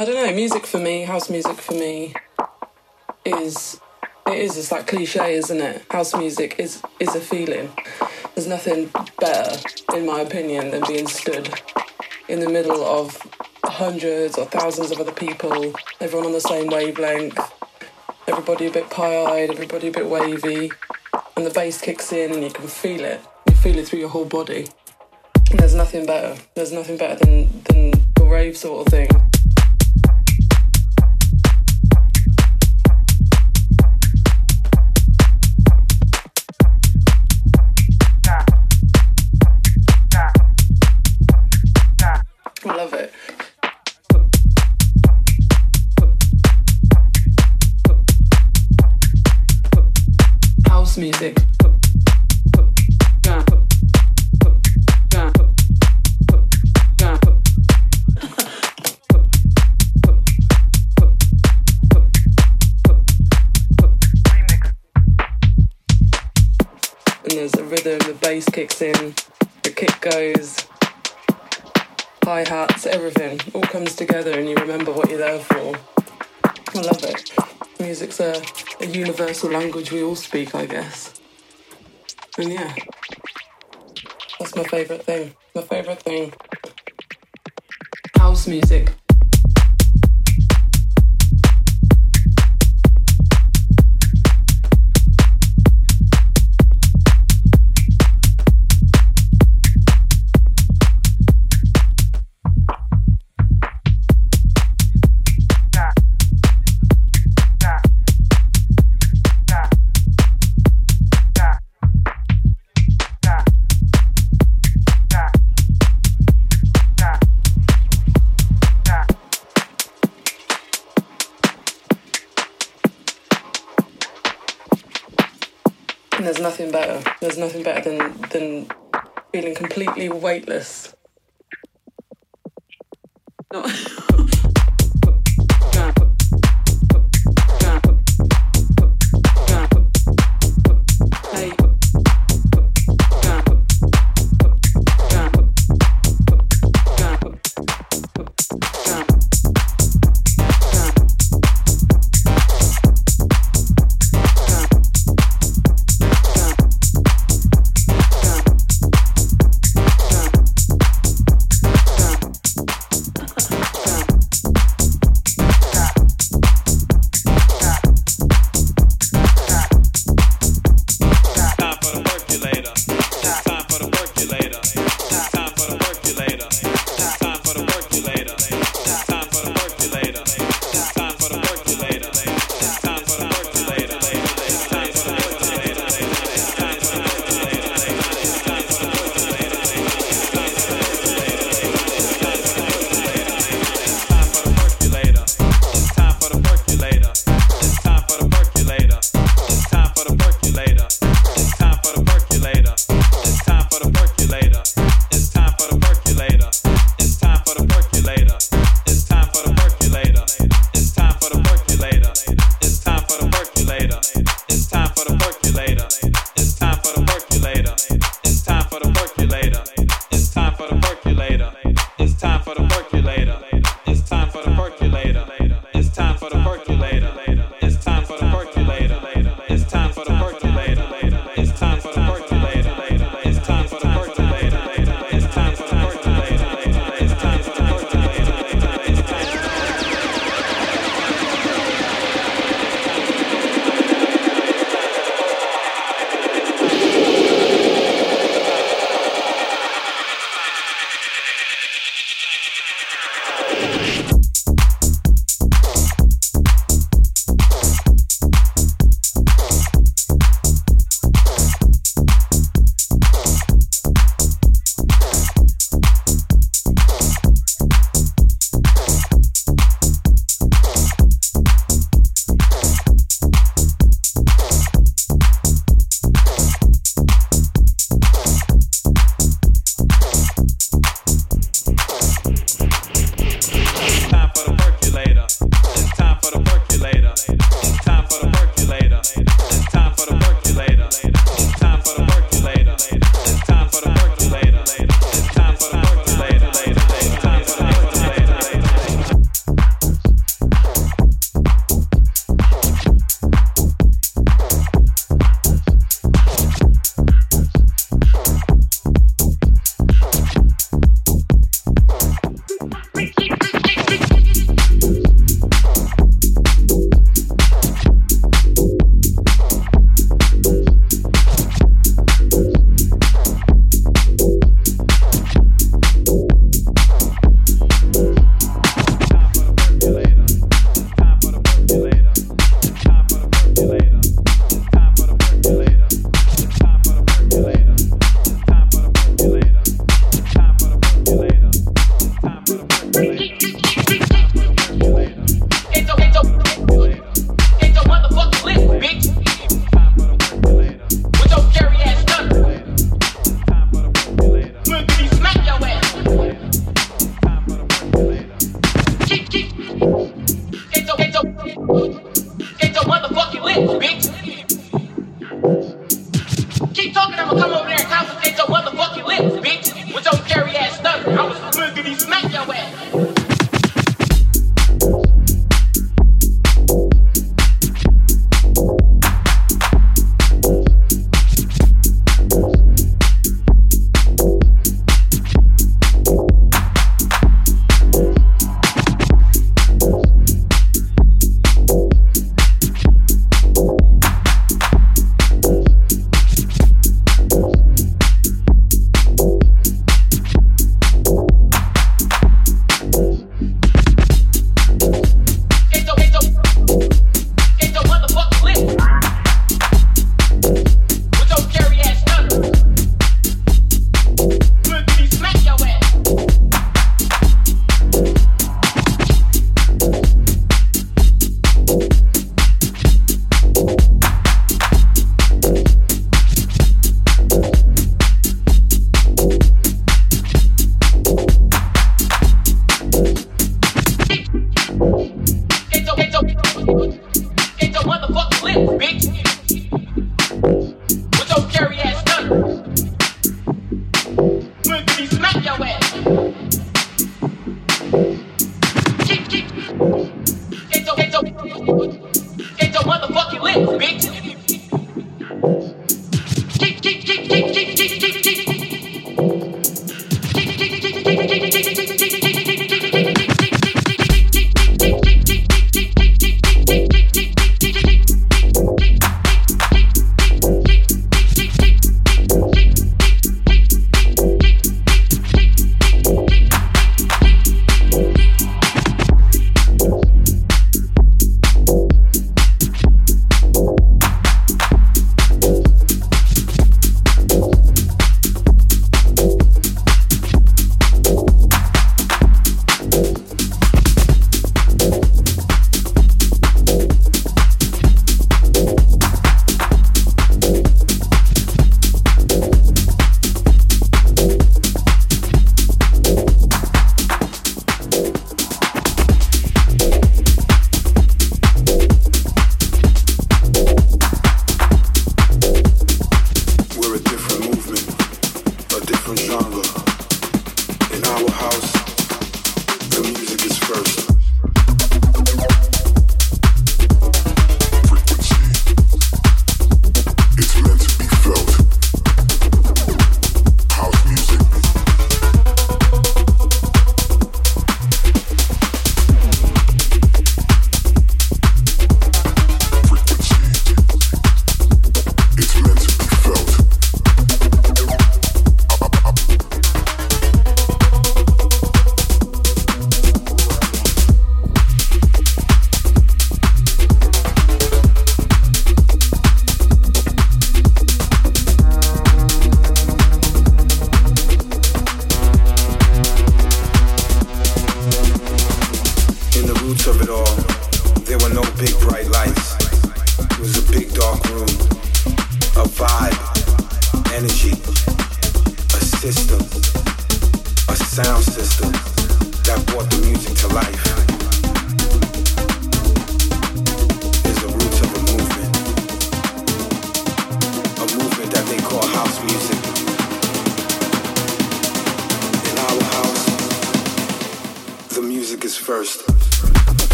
I don't know. Music for me, house music for me, is it is. It's like cliche, isn't it? House music is is a feeling. There's nothing better, in my opinion, than being stood in the middle of hundreds or thousands of other people, everyone on the same wavelength, everybody a bit pie-eyed, everybody a bit wavy, and the bass kicks in and you can feel it. You feel it through your whole body. And there's nothing better. There's nothing better than than the rave sort of thing. Bass kicks in, the kick goes, hi hats, everything all comes together and you remember what you're there for. I love it. Music's a, a universal language we all speak, I guess. And yeah, that's my favourite thing. My favourite thing. House music. Weightless.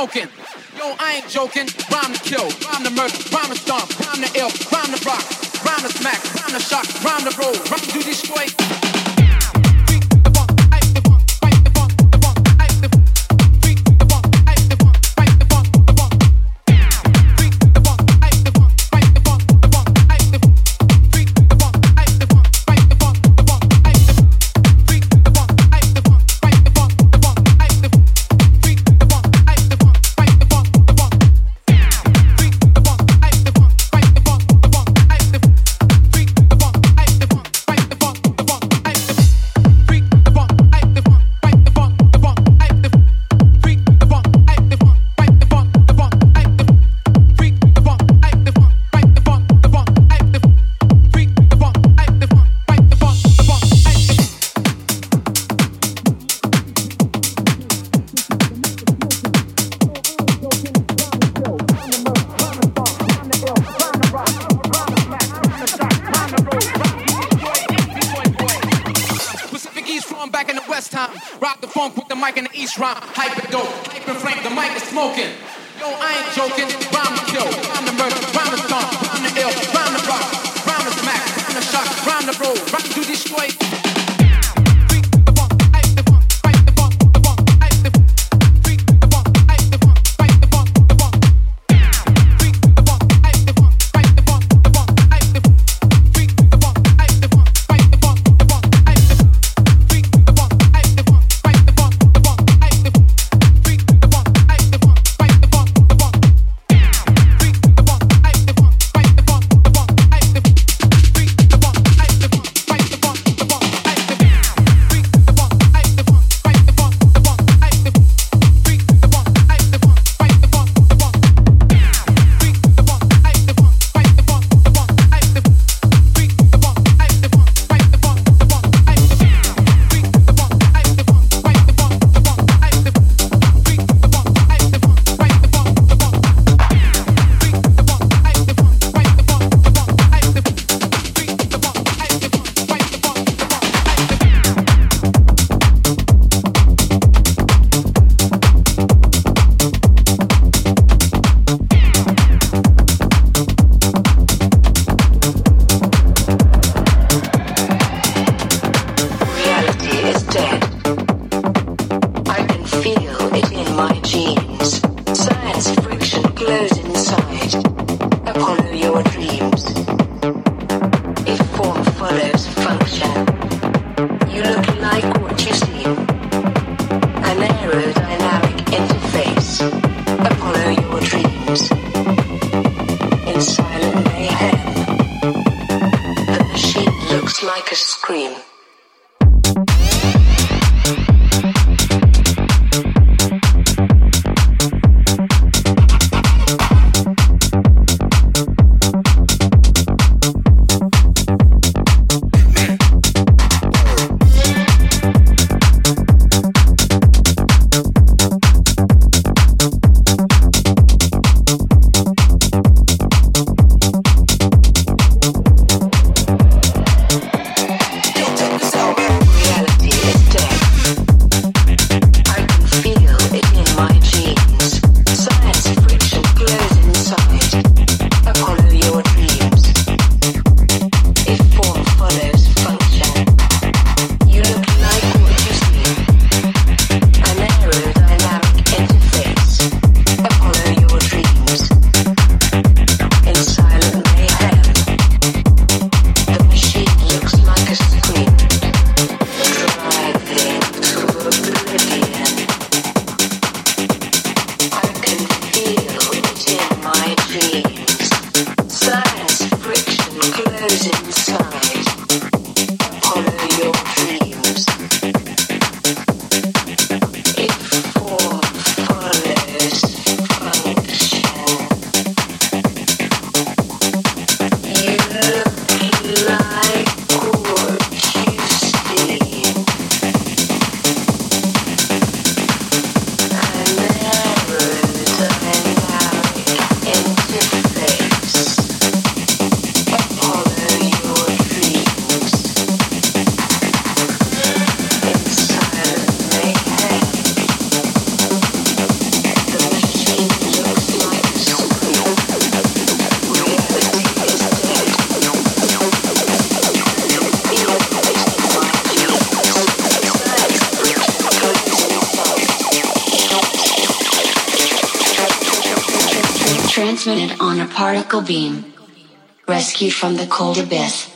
Smoking. Beam, rescued from the cold abyss.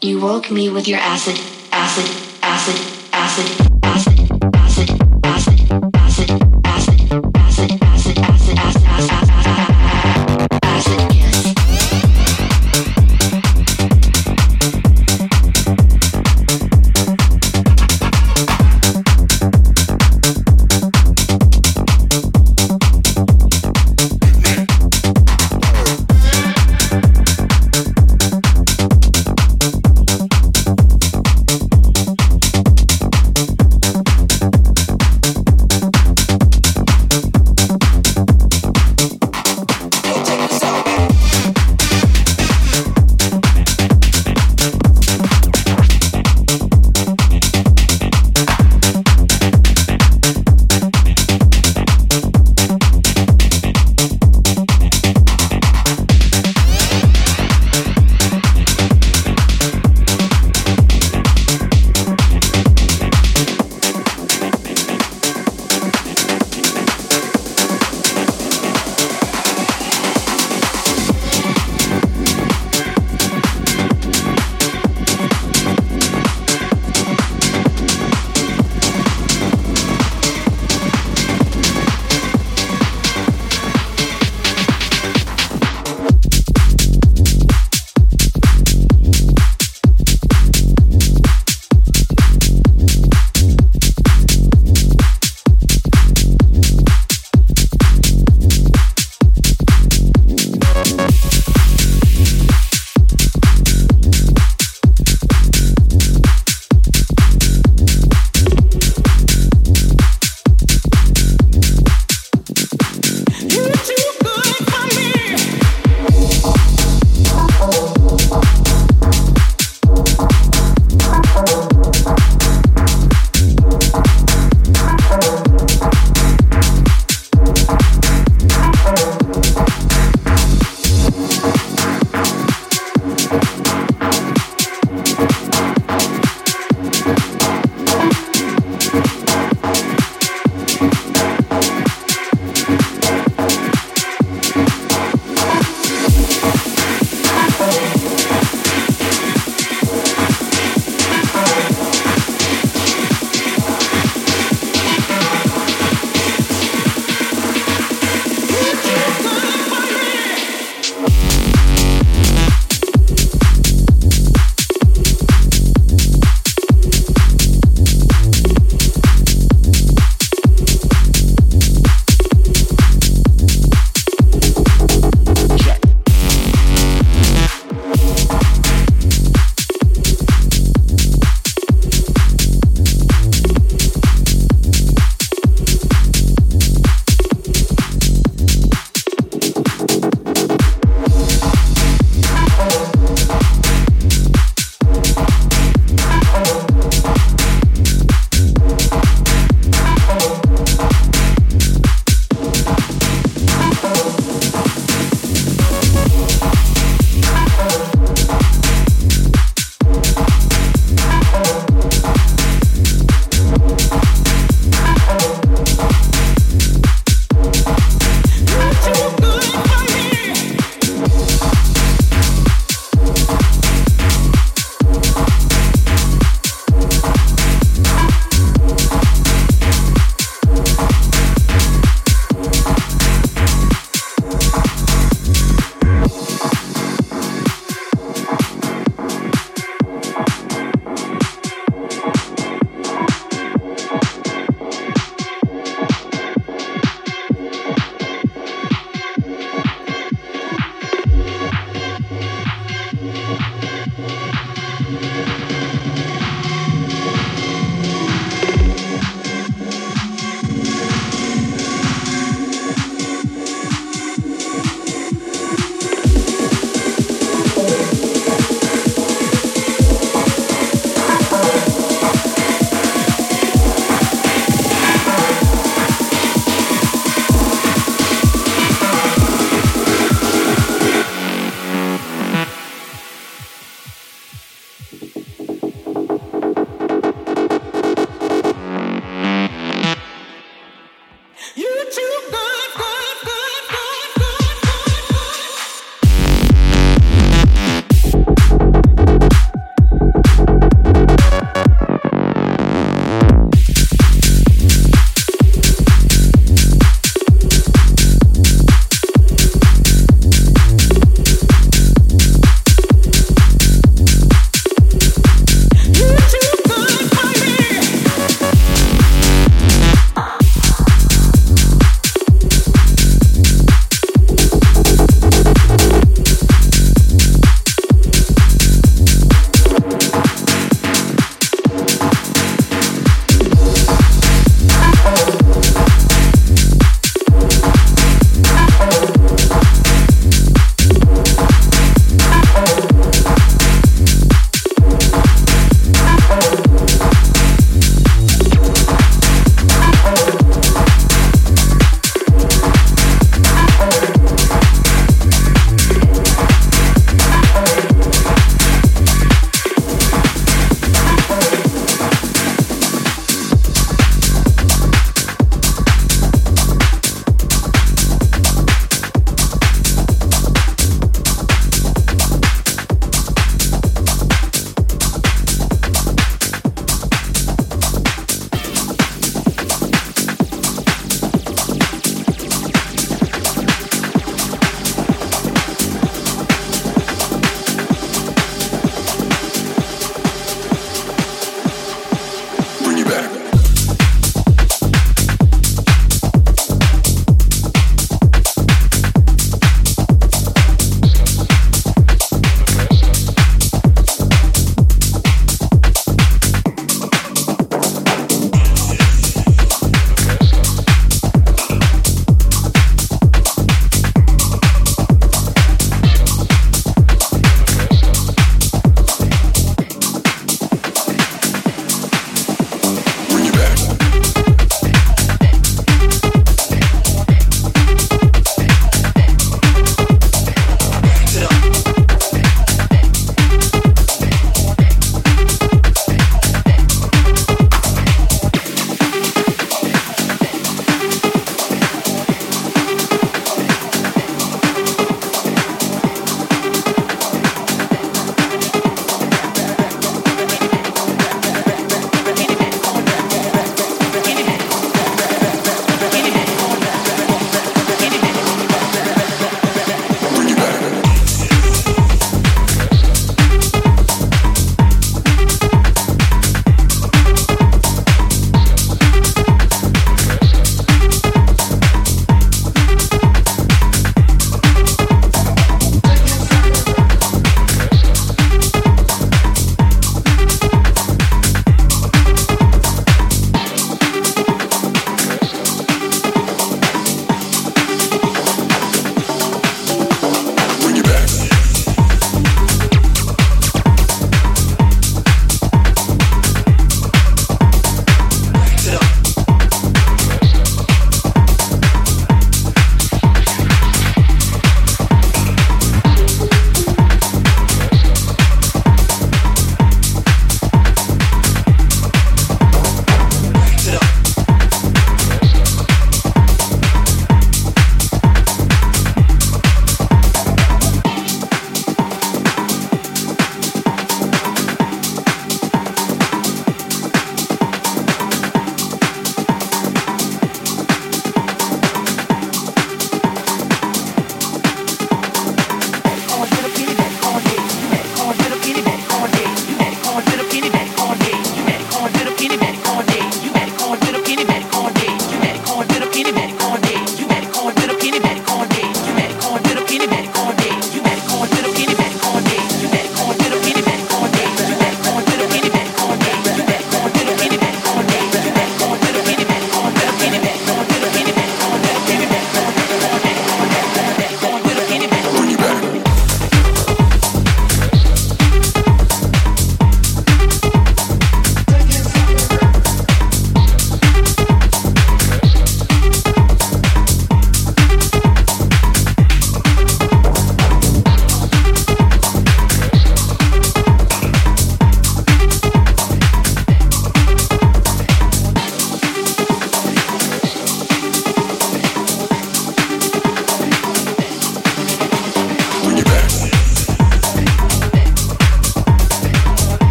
You woke me with your acid, acid, acid, acid.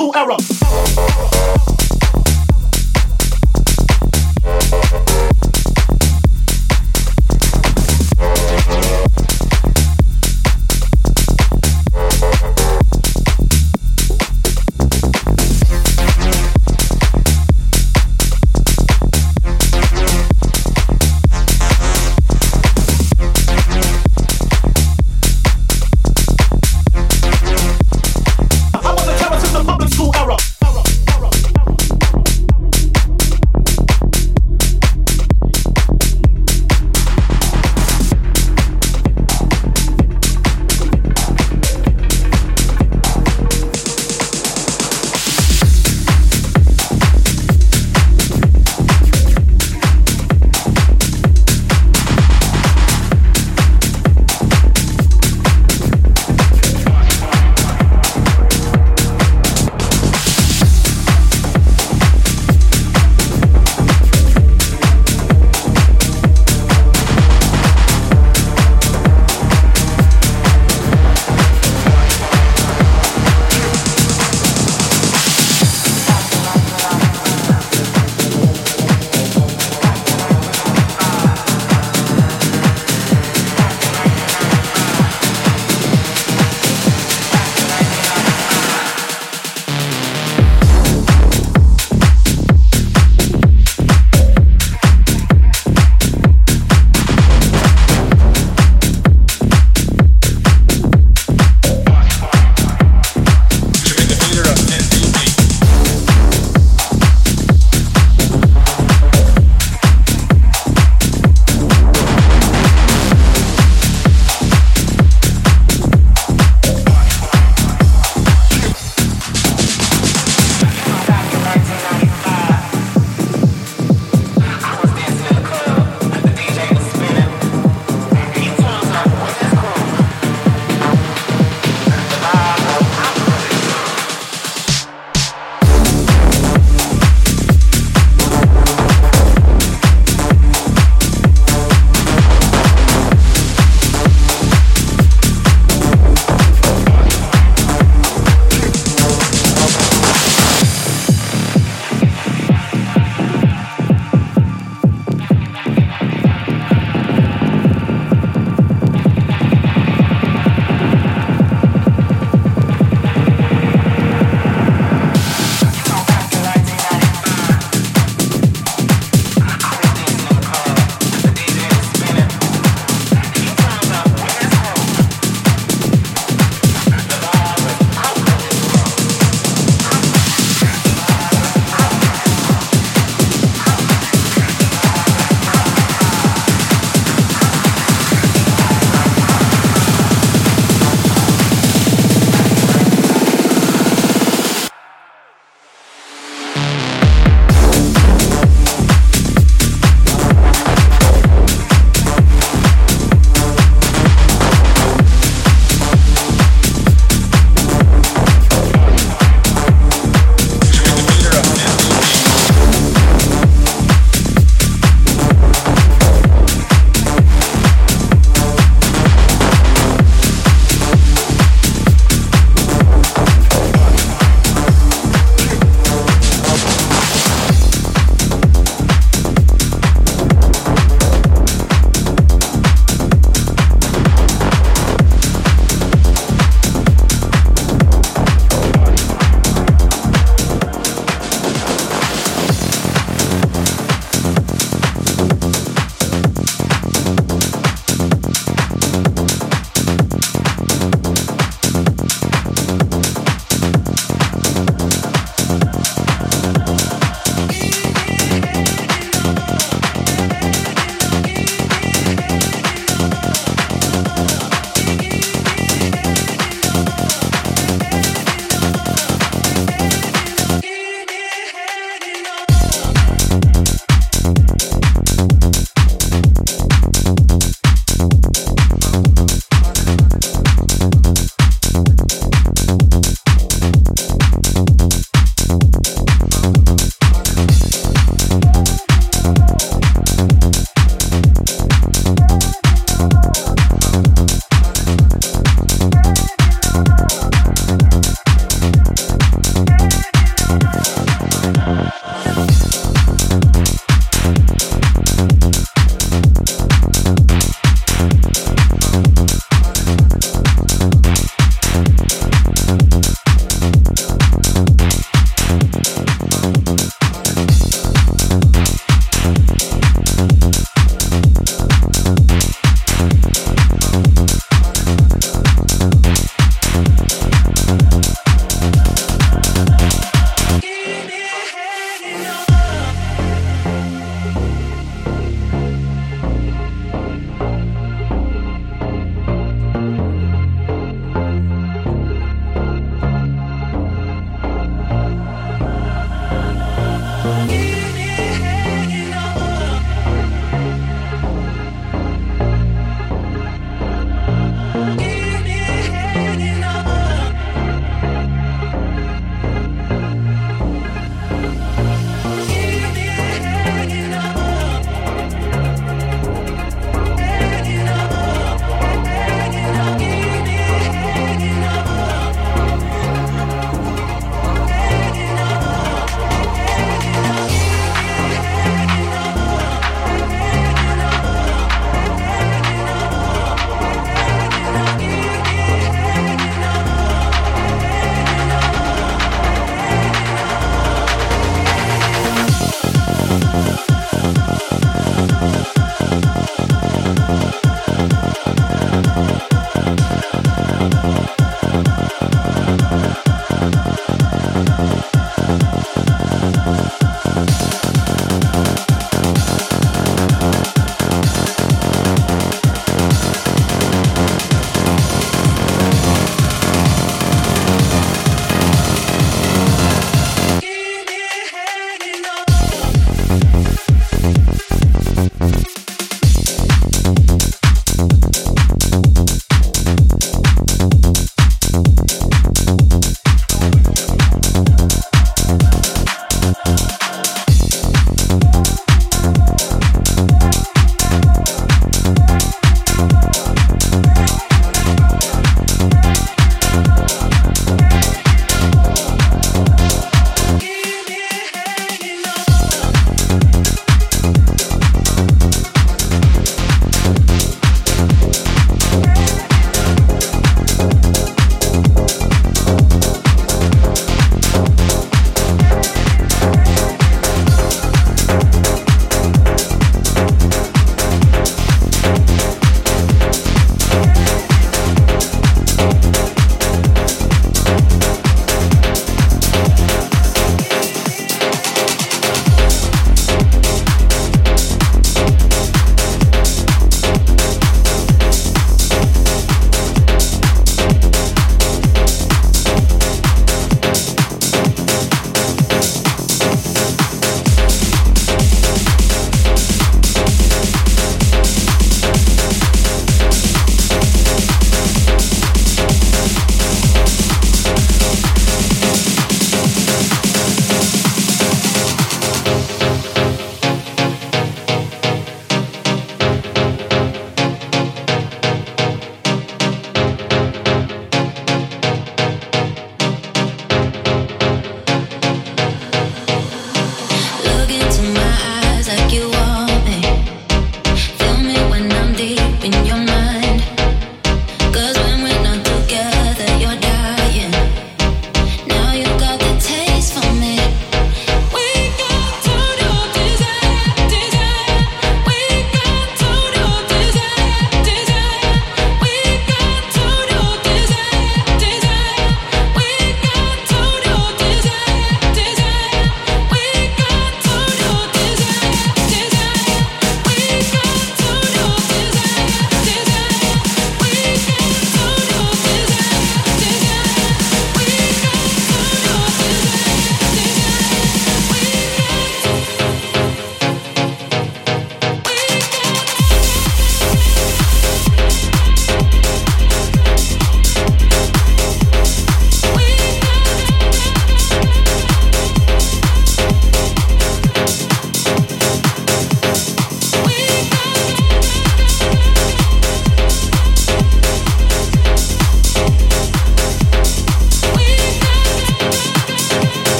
school era.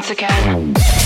Once again.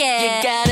It. You gotta